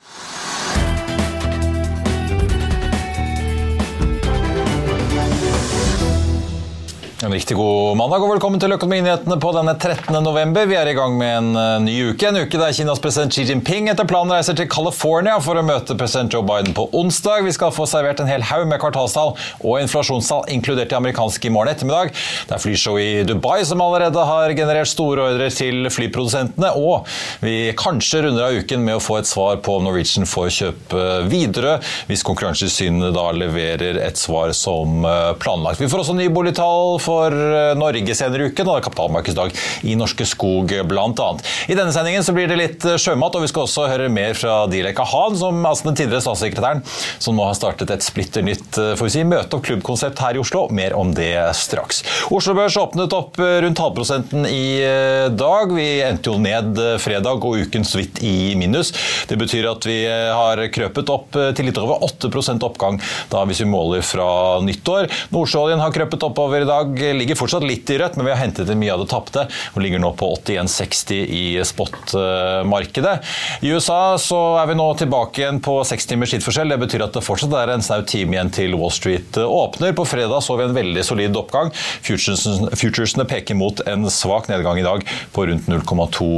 you En riktig god mandag og velkommen til Økonominyhetene på denne 13. november. Vi er i gang med en eh, ny uke. En uke der Kinas president Xi Jinping etter planen reiser til California for å møte president Joe Biden på onsdag. Vi skal få servert en hel haug med kvartalstall og inflasjonstall, inkludert de amerikanske i morgen ettermiddag. Det er flyshow i Dubai som allerede har generert store ordrer til flyprodusentene. Og vi kanskje runder av uken med å få et svar på om Norwegian får kjøpe videre, hvis Konkurransetilsynet da leverer et svar som eh, planlagt. Vi får også nye boligtall for eh, Norge senere i uken, og det er kapitalmarkedsdag i Norske Skog bl.a. I denne sendingen så blir det litt eh, sjømat, og vi skal også høre mer fra Dilek Ahan, som altså den tidligere statssekretæren, som nå har startet et splitter nytt eh, får vi si, møte- og klubbkonsept her i Oslo. Mer om det straks. Oslo Børs åpnet opp rundt halvprosenten i dag. Vi endte jo ned fredag og uken så vidt i minus. Det betyr at vi har krøpet opp til litt over 8 oppgang da hvis vi måler fra nyttår. Nordsjøoljen har krøpet oppover i dag, ligger fortsatt litt i rødt, men vi har hentet inn mye av det tapte og ligger nå på 81,60 i spot-markedet. I USA så er vi nå tilbake igjen på seks timers tidsforskjell. Det betyr at det fortsatt er en snau time igjen til Wall Street åpner. På fredag så vi en veldig solid oppgang. Futuresene, peker mot en svak nedgang i dag på rundt 0,2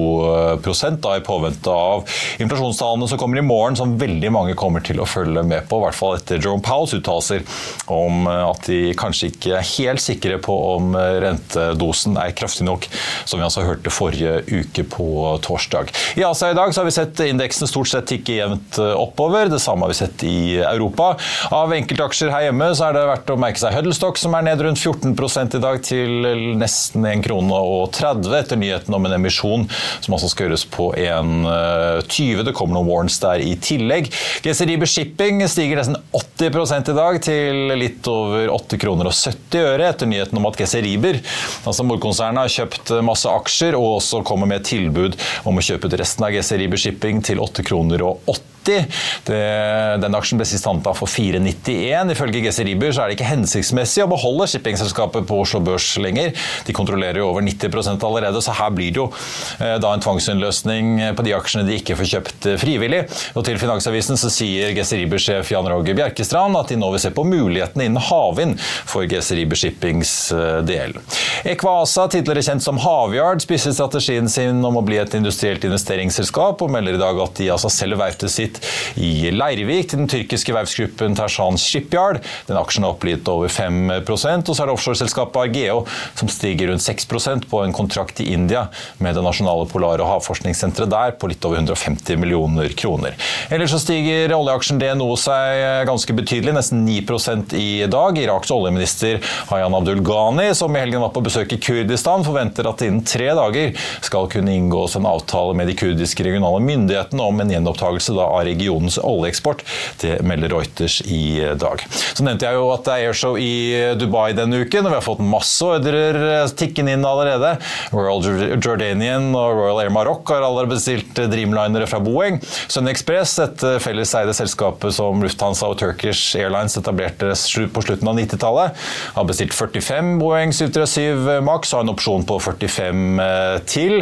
da i påvente av inflasjonstallene som kommer i morgen, som veldig mange kommer til å følge med på, i hvert fall etter Jerome Powells uttalelser om at de kanskje ikke er helt sikre på om rentedosen er kraftig nok, som vi altså hørte forrige uke på torsdag. I Asia i dag så har vi sett indeksene stort sett tikke jevnt oppover. Det samme har vi sett i Europa. Av enkeltaksjer her hjemme så er det verdt å merke seg Huddlestock, som er ned rundt 14 i dag, til nesten 1 krone og 30 etter nyheten om en emisjon som altså skal gjøres på 1,20. Det kommer noen warrants der i tillegg. GC Riber Shipping stiger nesten 80 i dag, til litt over 8 kroner og 70 øre etter nyheten om at GC Riber, altså morkonsernet, har kjøpt masse aksjer og også kommer med et tilbud om å kjøpe ut resten av GC Riber Shipping til 8 kroner og 80 det, den aksjen ble sist handla for 4,91. Ifølge GC Riber er det ikke hensiktsmessig å beholde shippingselskapet på Oslo Børs lenger. De kontrollerer jo over 90% allerede, så her blir det jo eh, da en tvangsinnløsning på de aksjene de ikke får kjøpt frivillig. Og til Finansavisen så sier GC Riber-sjef Jan Roger Bjerkestrand at de nå vil se på mulighetene innen havvind for GC Riber Shippings del. Equasa, tidligere kjent som Havyard, spisser strategien sin om å bli et industrielt investeringsselskap, og melder i dag at de altså selger verftet sitt i Leirvik til den tyrkiske verftsgruppen Tersan Shipyard. Den aksjen er opp litt over 5 og så er det offshoreselskapet Argeo som stiger rundt 6% på en kontrakt i India med det nasjonale polar- og havforskningssenteret der på litt over 150 millioner kroner. Ellers så stiger oljeaksjen DNO seg ganske betydelig, nesten 9% i dag. Iraks oljeminister Hayan Abdul Ghani, som i helgen var på besøk i Kurdistan, forventer at innen tre dager skal kunne inngås en avtale med de kurdiske regionale myndighetene om en gjenopptakelse da av regionens oljeeksport. Det melder Reuters i dag. Så nevnte jeg jo at det er airshow i Dubai denne uken, og vi har fått masse ordrer tikkende inn allerede. Royal Jordanian og Royal Air Maroc har allerede bestilt Dreamlinere fra Boeing. Sun Express, et felleseide selskapet som Lufthansa og Turkish Airlines etablerte på slutten av 90-tallet, har bestilt 45 Boeing 737 Max og har en opsjon på 45 til.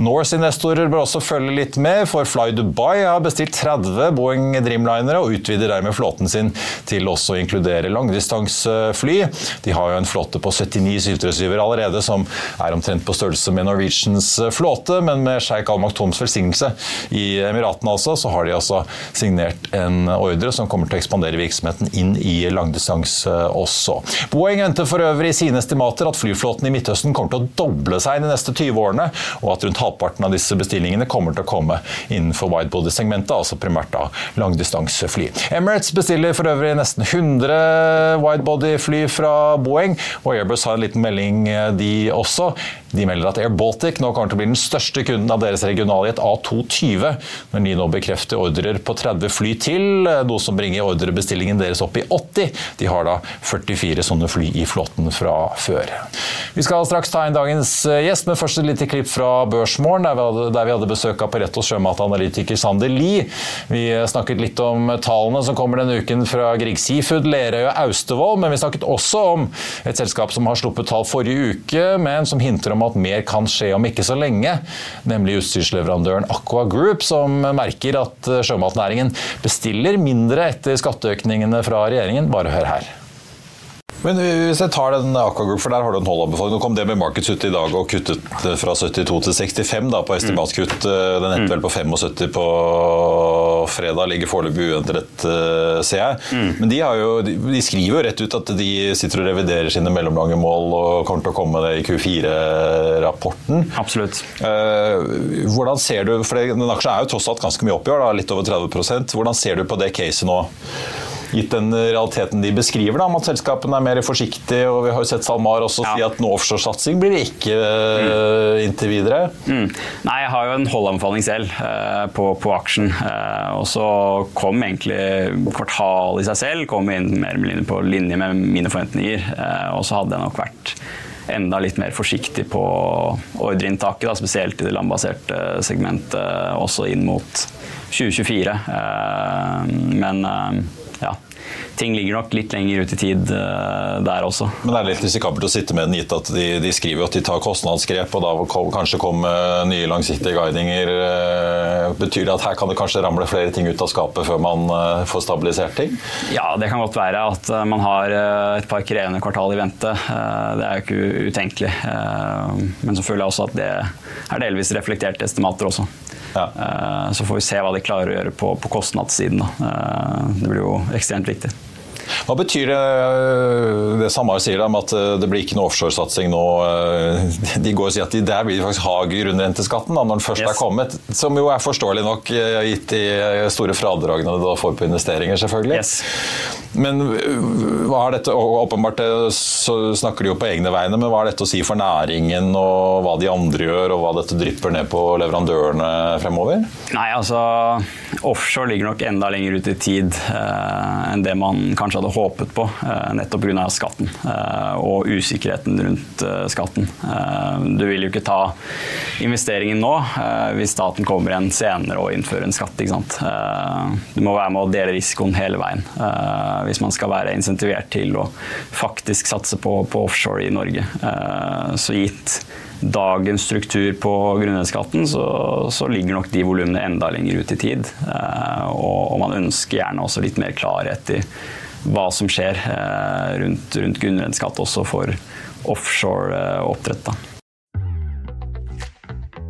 Norse-investorer bør også følge litt med, for Fly Dubai har bestilt 30 30 Boeing Dreamlinere og utvider dermed flåten sin til også å inkludere langdistansefly. De har jo en flåte på 79 737 allerede, som er omtrent på størrelse med Norwegians flåte, men med sjeik Al Maktoms velsignelse i Emiratene altså, så har de altså signert en ordre som kommer til å ekspandere virksomheten inn i langdistanse også. Boeing venter for øvrig i sine estimater at flyflåten i Midtøsten kommer til å doble seg de neste 20 årene, og at rundt halvparten av disse bestillingene kommer til å komme innenfor widebody-segmentet, altså primært da langdistansefly. Emirates bestiller for øvrig nesten 100 widebody-fly fra Boeing, og Airbus har en liten melding de også. De melder at Air Baltic nå kommer til å bli den største kunden av deres regionaljet A220, når de nå bekrefter ordrer på 30 fly til, noe som bringer ordrebestillingen deres opp i 80. De har da 44 sånne fly i flåten fra før. Vi skal straks ta inn dagens gjest, men først et lite klipp fra Børsmorgen, der vi hadde, besøk av Paretos sjømatanalytiker Sander Lie. Vi snakket litt om tallene som kommer denne uken fra Grieg Seafood, Lerøy og Austevoll, men vi snakket også om et selskap som har sluppet tall forrige uke, men som hinter om om at mer kan skje om ikke så lenge, nemlig utstyrsleverandøren Aqua Group, som merker at sjømatnæringen bestiller mindre etter skatteøkningene fra regjeringen. Bare hør her. Men hvis jeg tar den Aqua for der har du en holdanbefaling. Nå kom det med Markets ut i dag og kuttet fra 72 til 65 da, på estimatkutt. Den endte vel på 75 på fredag. Ligger foreløpig uendret, ser jeg. Mm. Men de, jo, de, skriver jo rett ut at de sitter og reviderer sine mellomlange mål og kommer til å komme med det i Q4-rapporten. Absolutt. Hvordan ser du, for Den aksjen er jo tross alt ganske mye opp i år, litt over 30% Hvordan ser du på det caset nå? Gitt den realiteten de beskriver, da, om at selskapene er mer forsiktige. og Vi har jo sett SalMar også ja. si at noe offshoresatsing blir det ikke mm. inntil videre. Mm. Nei, jeg har jo en holdanbefaling selv eh, på, på, aksjen. Eh, og så kom egentlig kvartalet i seg selv kom inn mer eller mindre på linje med mine forventninger. Eh, og så hadde jeg nok vært enda litt mer forsiktig på ordreinntaket, spesielt i det landbaserte segmentet, også inn mot 2024. Men ja, ting ligger nok litt lenger ut i tid uh, der også. Men det er litt risikabelt å sitte med den gitt at de, de skriver at de tar kostnadsgrep, og da kanskje kommer nye langsiktige guidinger. Uh, betyr det at her kan det kanskje ramle flere ting ut av skapet før man uh, får stabilisert ting? Ja, det kan godt være at man har et par krevende kvartal i vente. det er jo ikke utenkelig. men så føler jeg også at det er delvis reflekterte estimater også. Ja. Så får vi se hva de klarer å gjøre på, på kostnadssiden. Det blir jo ekstremt viktig. Hva betyr det, det Samar sier om at det blir ikke noe offshoresatsing nå? De går og sier at de, der blir det faktisk ha grunnrenteskatten da, når den først yes. er kommet. Som jo er forståelig nok gitt de store fradragene du får på investeringer, selvfølgelig. Yes. Men hva har dette, åpenbart så snakker de jo på egne vegne, men hva har dette å si for næringen, og hva de andre gjør, og hva dette drypper ned på leverandørene fremover? Nei, altså Offshore ligger nok enda lenger ut i tid eh, enn det man kanskje hadde håpet på, eh, nettopp pga. skatten eh, og usikkerheten rundt eh, skatten. Du vil jo ikke ta investeringen nå hvis staten kommer igjen senere og innfører en skatt. du må være med å dele risikoen hele veien hvis man skal være insentivert til å faktisk satse på, på offshore i Norge. Så gitt dagens struktur på grunnrenteskatten, så, så, ligger nok de volumene enda lenger ut i tid. Og, og, man ønsker gjerne også litt mer klarhet i hva som skjer eh, rundt, rundt grunnrenteskatt også for offshore oppdrett.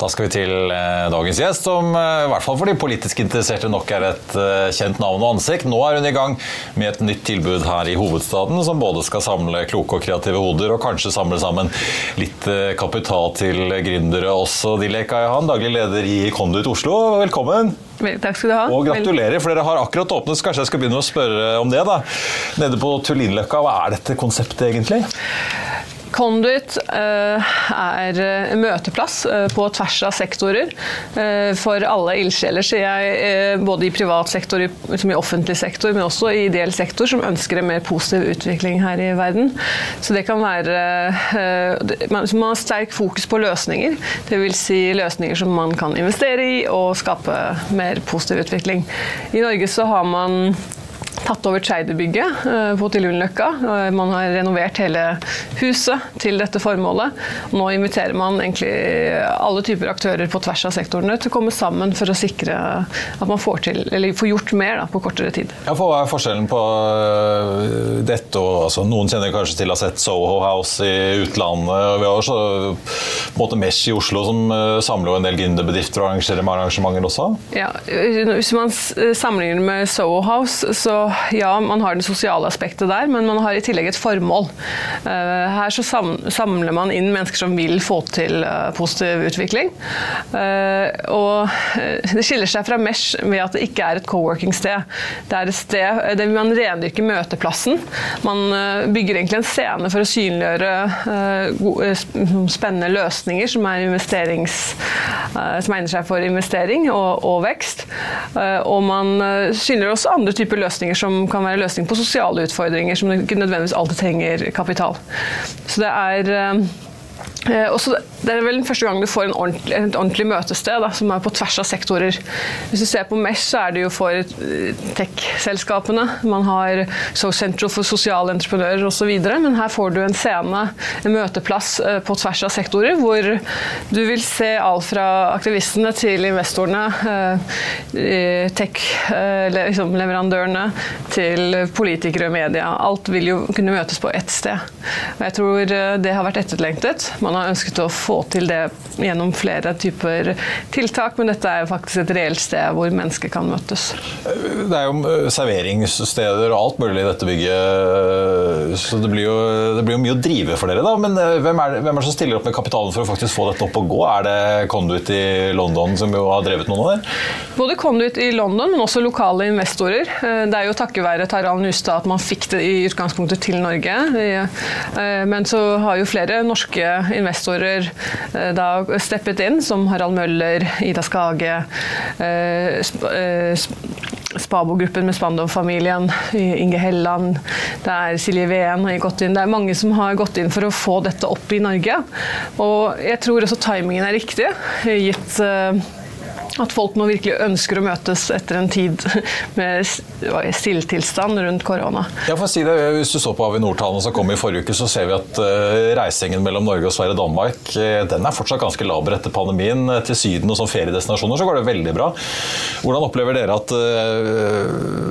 Da skal vi til eh, dagens gjest, som eh, i hvert fall for de politisk interesserte nok er et eh, kjent navn og ansikt. Nå er hun i gang med et nytt tilbud her i hovedstaden, som både skal samle kloke og kreative hoder, og kanskje samle sammen litt kapital til gründere også. Dilek Ayahan, daglig leder i Kondut Oslo, velkommen. Takk skal du ha. Og gratulerer, for dere har akkurat åpnet, så kanskje jeg skal begynne å spørre om det. da. Nede på Tullinløkka, hva er dette konseptet egentlig? Conduit eh, er møteplass eh, på tvers av sektorer eh, for alle ildsjeler, sier jeg, både i privat sektor som i offentlig sektor, men også i ideell sektor, som ønsker en mer positiv utvikling her i verden. Så det kan være Man har sterk fokus på løsninger, dvs. Si løsninger som man kan investere i og skape mer positiv utvikling. I Norge så har man tatt over Treiderbygget eh, på Tillundløkka. Man har renovert hele huset til dette formålet. Nå inviterer man egentlig alle typer aktører på tvers av sektorene til å komme sammen for å sikre at man får, til, får gjort mer da, på kortere tid. Ja, for Hva er forskjellen på eh, dette og altså, Noen kjenner kanskje til å ha sett Soho House i utlandet. Vi har også måte Mesh i Oslo som eh, samler en del gründerbedrifter og arrangerer arrangementer også? Ja, Hvis man sammenligner med Soho House, så ja, man har det sosiale aspektet der, men man har i tillegg et formål. Eh, her så samler man inn mennesker som vil få til eh, positiv utvikling. Eh, og det skiller seg fra Mesh ved at det ikke er et co-working-sted. Det er et sted der man rendyrker møteplassen. Man bygger egentlig en scene for å synliggjøre spennende løsninger som, er som egner seg for investering og, og vekst. Og man synliggjør også andre typer løsninger som kan være løsning på sosiale utfordringer som ikke nødvendigvis alltid trenger kapital. Så det er eh, Eh, også, det er vel den første gang du får ordentlig, et ordentlig møtested da, som er på tvers av sektorer. Hvis du ser på Mesh, så er det jo for eh, tech-selskapene. Man har So Central for sosiale entreprenører osv. Men her får du en scene, en møteplass eh, på tvers av sektorer, hvor du vil se alt fra aktivistene til investorene, tech-leverandørene til politikere og media. Alt vil jo kunne møtes på ett sted. Og jeg tror det har vært etterlengtet. Man man har ønsket å få til det gjennom flere typer tiltak, men dette er faktisk et reelt sted hvor mennesker kan møtes. Det er jo eh, serveringssteder og alt mulig i dette bygget, så det blir jo, det blir jo mye å drive for dere. da, Men eh, hvem er, det, hvem er, det, som stiller opp med kapitalen for å faktisk få dette opp og gå? Er det Conduit i London som jo har drevet noen av det? Både Conduit i London, men også lokale investorer. Eh, det er jo takket være Taral Nustad at man fikk det i utgangspunktet til Norge. Men så har jo flere norske investorer eh, da steppet inn, som Harald Møller, Ida Skage, eh, eh, Spabo-gruppen med Spandov-familien, Inge Helland, det er Silje Ween har gått inn. Det er mange som har gått inn for å få dette opp i Norge. Og jeg tror også timingen er riktig, gitt at folk nå virkelig ønsker å møtes etter en tid med stilltilstand rundt korona. Ja, for å si det, Hvis du så på Avinor-tallene som kom i forrige uke, så ser vi at uh, reisingen mellom Norge og Sverige og Danmark uh, den er fortsatt ganske laber etter pandemien. Uh, til Syden og som feriedestinasjoner så går det veldig bra. Hvordan opplever dere at,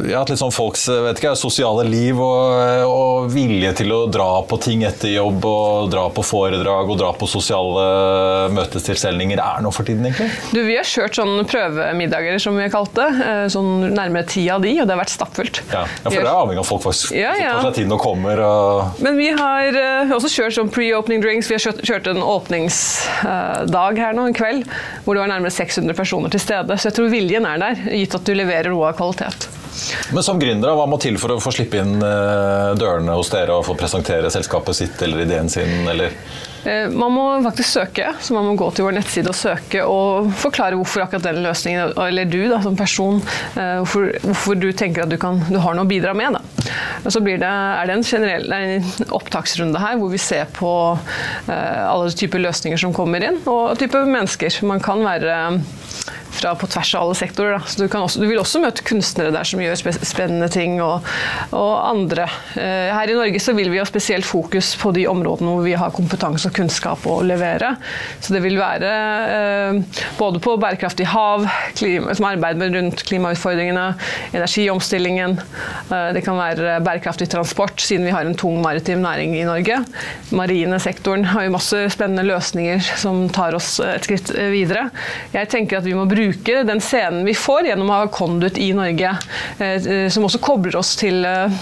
ja, at liksom folks ikke, sosiale liv og, og, vilje til å dra på ting etter jobb og dra på foredrag og dra på sosiale møtestilstelninger er nå for tiden, egentlig? Du, Vi har kjørt sånn sånn prøvemiddager, som vi har kalt det. Eh, sånn nærmere ti av de, og det har vært stappfullt. Ja, ja for det er avhengig av at folk faktisk Ja, ja. tar seg tiden og kommer. Og... Men vi har eh, også kjørt sånn pre-opening drinks. Vi har kjørt, kjørt en åpningsdag her nå, en kveld, hvor det var nærmere 600 personer til stede. Så jeg tror viljen er der, gitt at du leverer noe av kvalitet. Men som gründer, hva må til for å få slippe inn eh, dørene hos dere og få presentere selskapet sitt eller ideen sin, eller? Eh, Man må faktisk søke, så man må gå til vår nettside og søke og forklare hvorfor akkurat den løsningen, eller du da, som person, eh, hvorfor, hvorfor du tenker at du, kan, du har noe å bidra med. Da. Og så det, er det en generell en opptaksrunde her hvor vi ser på eh, alle typer løsninger som kommer inn, og typer mennesker. Man kan være fra på tvers av alle sektorer. Da. Så du, også, du, vil også møte kunstnere der som gjør spe- spennende ting, og, og andre. Eh, her i Norge så vil vi ha spesielt fokus på de områdene hvor vi har kompetanse og kunnskap å levere. Så det vil være eh, både på bærekraftig hav, klima, som arbeider rundt klimautfordringene, energiomstillingen. Eh, det kan være bærekraftig transport, siden vi har en tung maritim næring i Norge. Marine sektoren har jo masse spennende løsninger som tar oss et skritt eh, videre. Jeg tenker at vi må bruke den scenen vi får gjennom å ha Conduit i Norge, eh, som også kobler oss til eh,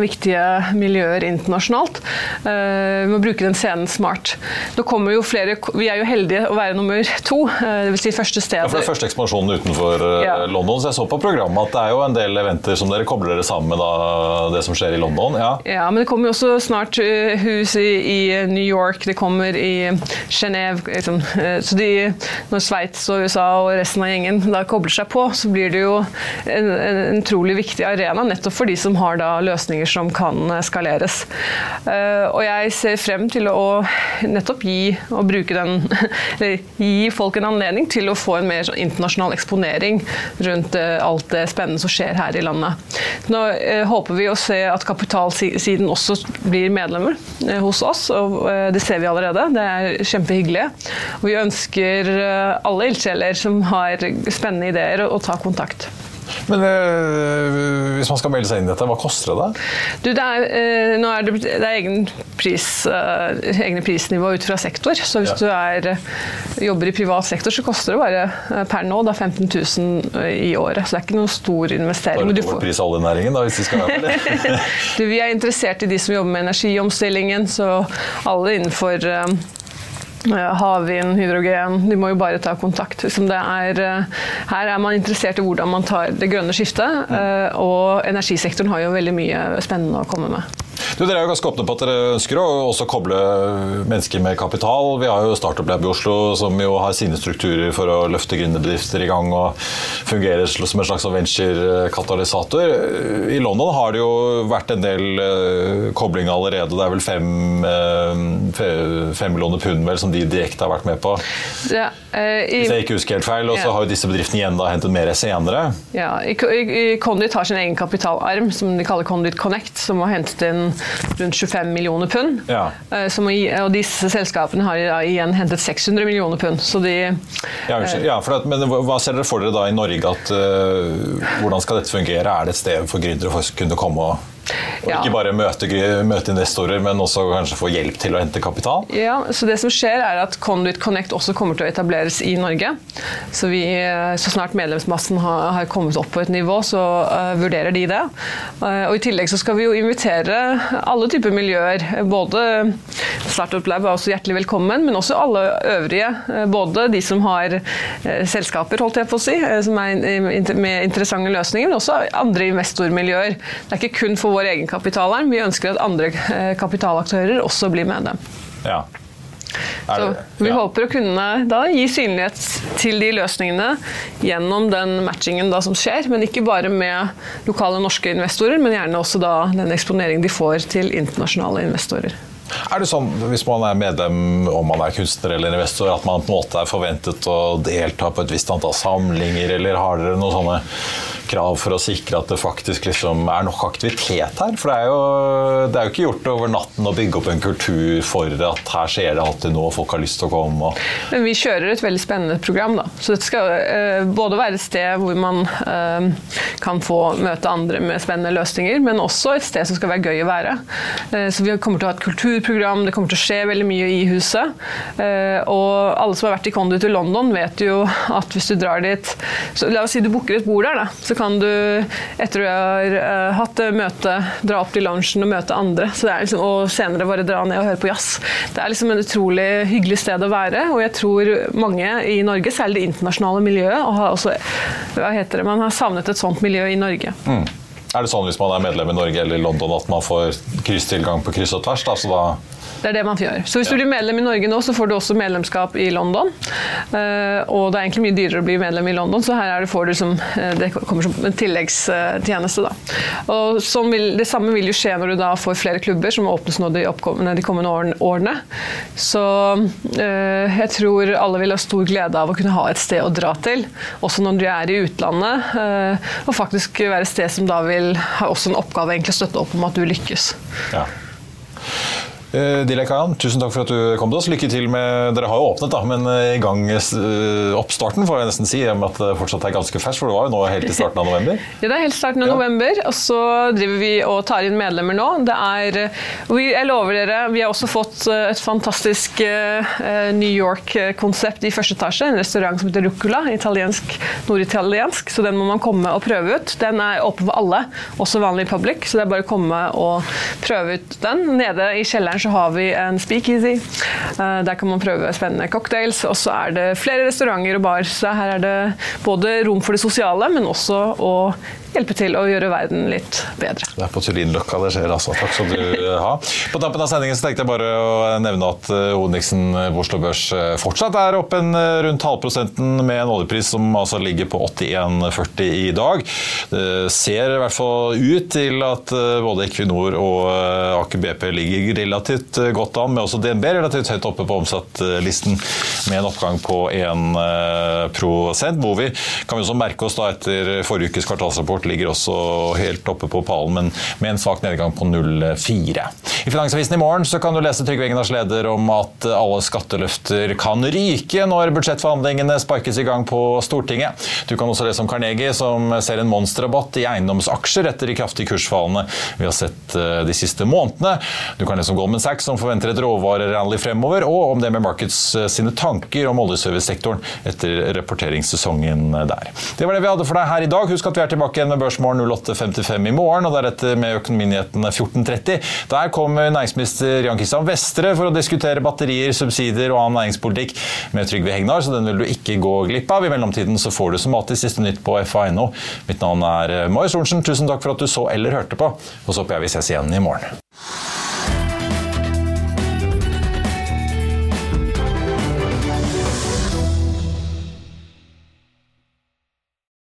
viktige miljøer internasjonalt. Eh, Vi må bruke den scenen smart. Nå kommer jo flere, Vi er jo heldige å være nummer to, eh, det vil si første sted. Ja, for det er første ekspansjonen utenfor eh, Ja. London, så jeg så på programmet at det er jo en del eventer som dere kobler dere sammen med da, det som skjer i London. Ja. Ja, men det kommer jo også snart hus i, i New York, det kommer i Genéve Liksom. Så de, når Sveits og USA og resten av gjengen da kobler seg på, så blir det jo en, en, en utrolig viktig arena, nettopp for de som har da løsninger som kan skaleres. Eh, Og jeg ser frem til å nettopp gi den Gi folk en anledning til å få en mer sånn internasjonal eksponering rundt eh, alt det spennende som skjer her i landet. Nå eh, håper vi å se at kapitalsiden også blir medlemmer hos oss, og det ser vi allerede. Det er kjempehyggelig. Og vi ønsker alle ildsjeler som har spennende ideer, å ta kontakt. Men øh, hvis man skal melde seg inn i dette, hva koster det? da? Du, det er, øh, nå er det, det er egen pris, øh, egne prisnivå ut fra sektor. Så hvis Ja. du er, jobber i privat sektor, så koster det bare per nå da 15 000 i året. Så det er ikke noen stor investering. Bare er det overpris får- pris oljenæringen, da, hvis de skal være det? du, vi er interessert i de som jobber med energiomstillingen, så alle innenfor Havvind, hydrogen De må jo bare ta kontakt. Liksom det er, eh, her er man interessert i hvordan man tar det grønne skiftet. eh, Og energisektoren har jo veldig mye spennende å komme med. Du, dere er jo ganske åpne på at dere ønsker å også koble mennesker med kapital. Vi har jo Startup Lab i Oslo som jo har sine strukturer for å løfte gründerbedrifter i gang og fungerer som en slags venture-katalysator. I London har det jo vært en del eh, kobling allerede. Det er vel fem, eh, fem millioner pund vel, som de direkte har vært med på. Ja, eh, i, Hvis jeg ikke husker helt feil. Og så har jo disse bedriftene igjen da hentet mer senere. Ja, Conduit har sin egen kapitalarm, som de kaller Kondit Connect, som har hentet inn rundt 25 millioner pund. Ja. Eh, Som, og disse selskapene har igjen hentet 600 millioner pund. Så de Ja, ja, for at, men hva ser dere for dere da i Norge? at uh, Hvordan skal dette fungere? Er det et sted for gründere å kunne komme og, og Ja. ikke bare møte, møte investorer, men også kanskje få hjelp til å hente kapital? Ja, så det som skjer er at Conduit Connect også kommer til å etableres i Norge. Så, vi, eh, så snart medlemsmassen har, har kommet opp på et nivå, så uh, vurderer de det. Uh, og I tillegg så skal vi jo invitere alle typer miljøer. Både Startup Lab er også hjertelig velkommen, men også alle øvrige. både de som har uh, selskaper, holdt jeg på å si, som er in- med interessante løsninger, men også andre investormiljøer. Det er ikke kun for vår egenkapital kapitalarm. Vi ønsker at andre eh, kapitalaktører også blir med dem. Ja. Det, Så vi ja. håper å kunne da gi synlighet til de løsningene gjennom den matchingen da som skjer, men ikke bare med lokale norske investorer, men gjerne også da den eksponering de får til internasjonale investorer. Er det sånn, Hvis man er medlem, om man er kunstner eller investor, at man på en måte er forventet å delta på et visst antall samlinger, eller har dere noen sånne krav for å sikre at det faktisk liksom er nok aktivitet her? For det er, jo, det er jo ikke gjort over natten å bygge opp en kultur for at her skjer det alltid noe, folk har lyst til å komme. Men vi kjører et veldig spennende program. da. Så det skal uh, både være et sted hvor man uh, kan få møte andre med spennende løsninger, men også et sted som skal være gøy å være. Uh, så vi kommer til å ha et kulturprogram, det kommer til å skje veldig mye i huset. Og alle som har vært i Conduit i London, vet jo at hvis du drar dit så La oss si du booker et bord der, da. Så kan du, etter du har uh, hatt møte, dra opp til lunsjen og møte andre. Liksom, og senere bare dra ned og høre på jazz. Det er liksom en utrolig hyggelig sted å være. Og jeg tror mange i Norge, særlig det internasjonale miljøet, og har også, hva heter det, man har savnet et sånt miljø i Norge. Mm. Er det sånn hvis man er medlem i Norge eller London at man får krysstilgang på kryss og tvers? Da, da det er det man gjør. Så hvis du blir medlem i Norge nå, så får du også medlemskap i London. Uh, og det er egentlig mye dyrere å bli medlem i London, så her det, får du som, uh, det kommer som en tilleggstjeneste. Da. Og vil, det samme vil jo skje når du da får flere klubber, som åpnes nå de, de kommende årene. Så uh, jeg tror alle vil ha stor glede av å kunne ha et sted å dra til, også når de er i utlandet. og faktisk være et sted som da vil ha også en oppgave å støtte opp om at du lykkes. Ja. Uh, Dilek Ayan, tusen takk for at du kom til oss. Lykke til med Dere har jo åpnet, da, men eh, i gang uh, oppstarten, får jeg nesten si. Med at det fortsatt er ganske ferskt, for det var jo nå helt i starten av november? Ja, det er helt starten av ja. november, og så driver vi og tar inn medlemmer nå. Det er vi, Jeg lover dere, vi har også fått et fantastisk New York-konsept i første etasje. En restaurant som heter Rucula, italiensk, norditaliensk. Så den må man komme og prøve ut. Den er åpen for alle, også vanlig public, så det er bare å komme og prøve ut den. Nede i kjelleren så har vi en speakeasy. Eh, der kan man prøve spennende cocktails. Og så er det flere restauranter og bar. Så her er det både rom for det sosiale, men også å hjelpe til å gjøre verden litt bedre. Det er på Tullinløkka det skjer, altså. Takk skal du ha. På tampen av sendingen så tenkte jeg bare å nevne at Oniksen eh, på Oslo Børs eh, fortsatt er opp en rundt halvprosenten med en oljepris som altså ligger på 81,40 i dag. Det ser i hvert fall ut til at både Equinor og Aker BP ligger relativt eh, godt an, med også DNB relativt høyt oppe på omsattlisten med en oppgang på 1 eh, prosent. Movi kan vi også merke oss da etter forrige ukes kvartalsrapport ligger også helt oppe på pallen, men med en svak nedgang på 0,4. I Finansavisen i morgen kan du lese Trygve Egnars leder om at alle skatteløfter kan ryke når budsjettforhandlingene sparkes i gang på Stortinget. Du kan også lese om Carnegie som ser en monsterrabatt i eiendomsaksjer etter de kraftige kursfallene vi har sett eh, de siste månedene. Du kan lese om Goldman Sachs som forventer et råvarerally fremover, og om det med Markets eh, sine tanker om oljeservicesektoren etter rapporteringssesongen der. Det var det vi hadde for deg her i dag. Husk at vi er tilbake igjen med Børsmorgen 08.55 i morgen, og deretter med Økonominyhetene 14.30. Der kommer næringsminister Jan Kristian Vestre for å diskutere batterier, subsidier og annen næringspolitikk med Trygve Hegnar, så den vil du ikke gå glipp av. I mellomtiden så får du som alltid siste nytt på FA.no. Mitt navn er Marius Lorentzen. Tusen takk for at du så eller hørte på, og så håper jeg vi ses igjen i morgen.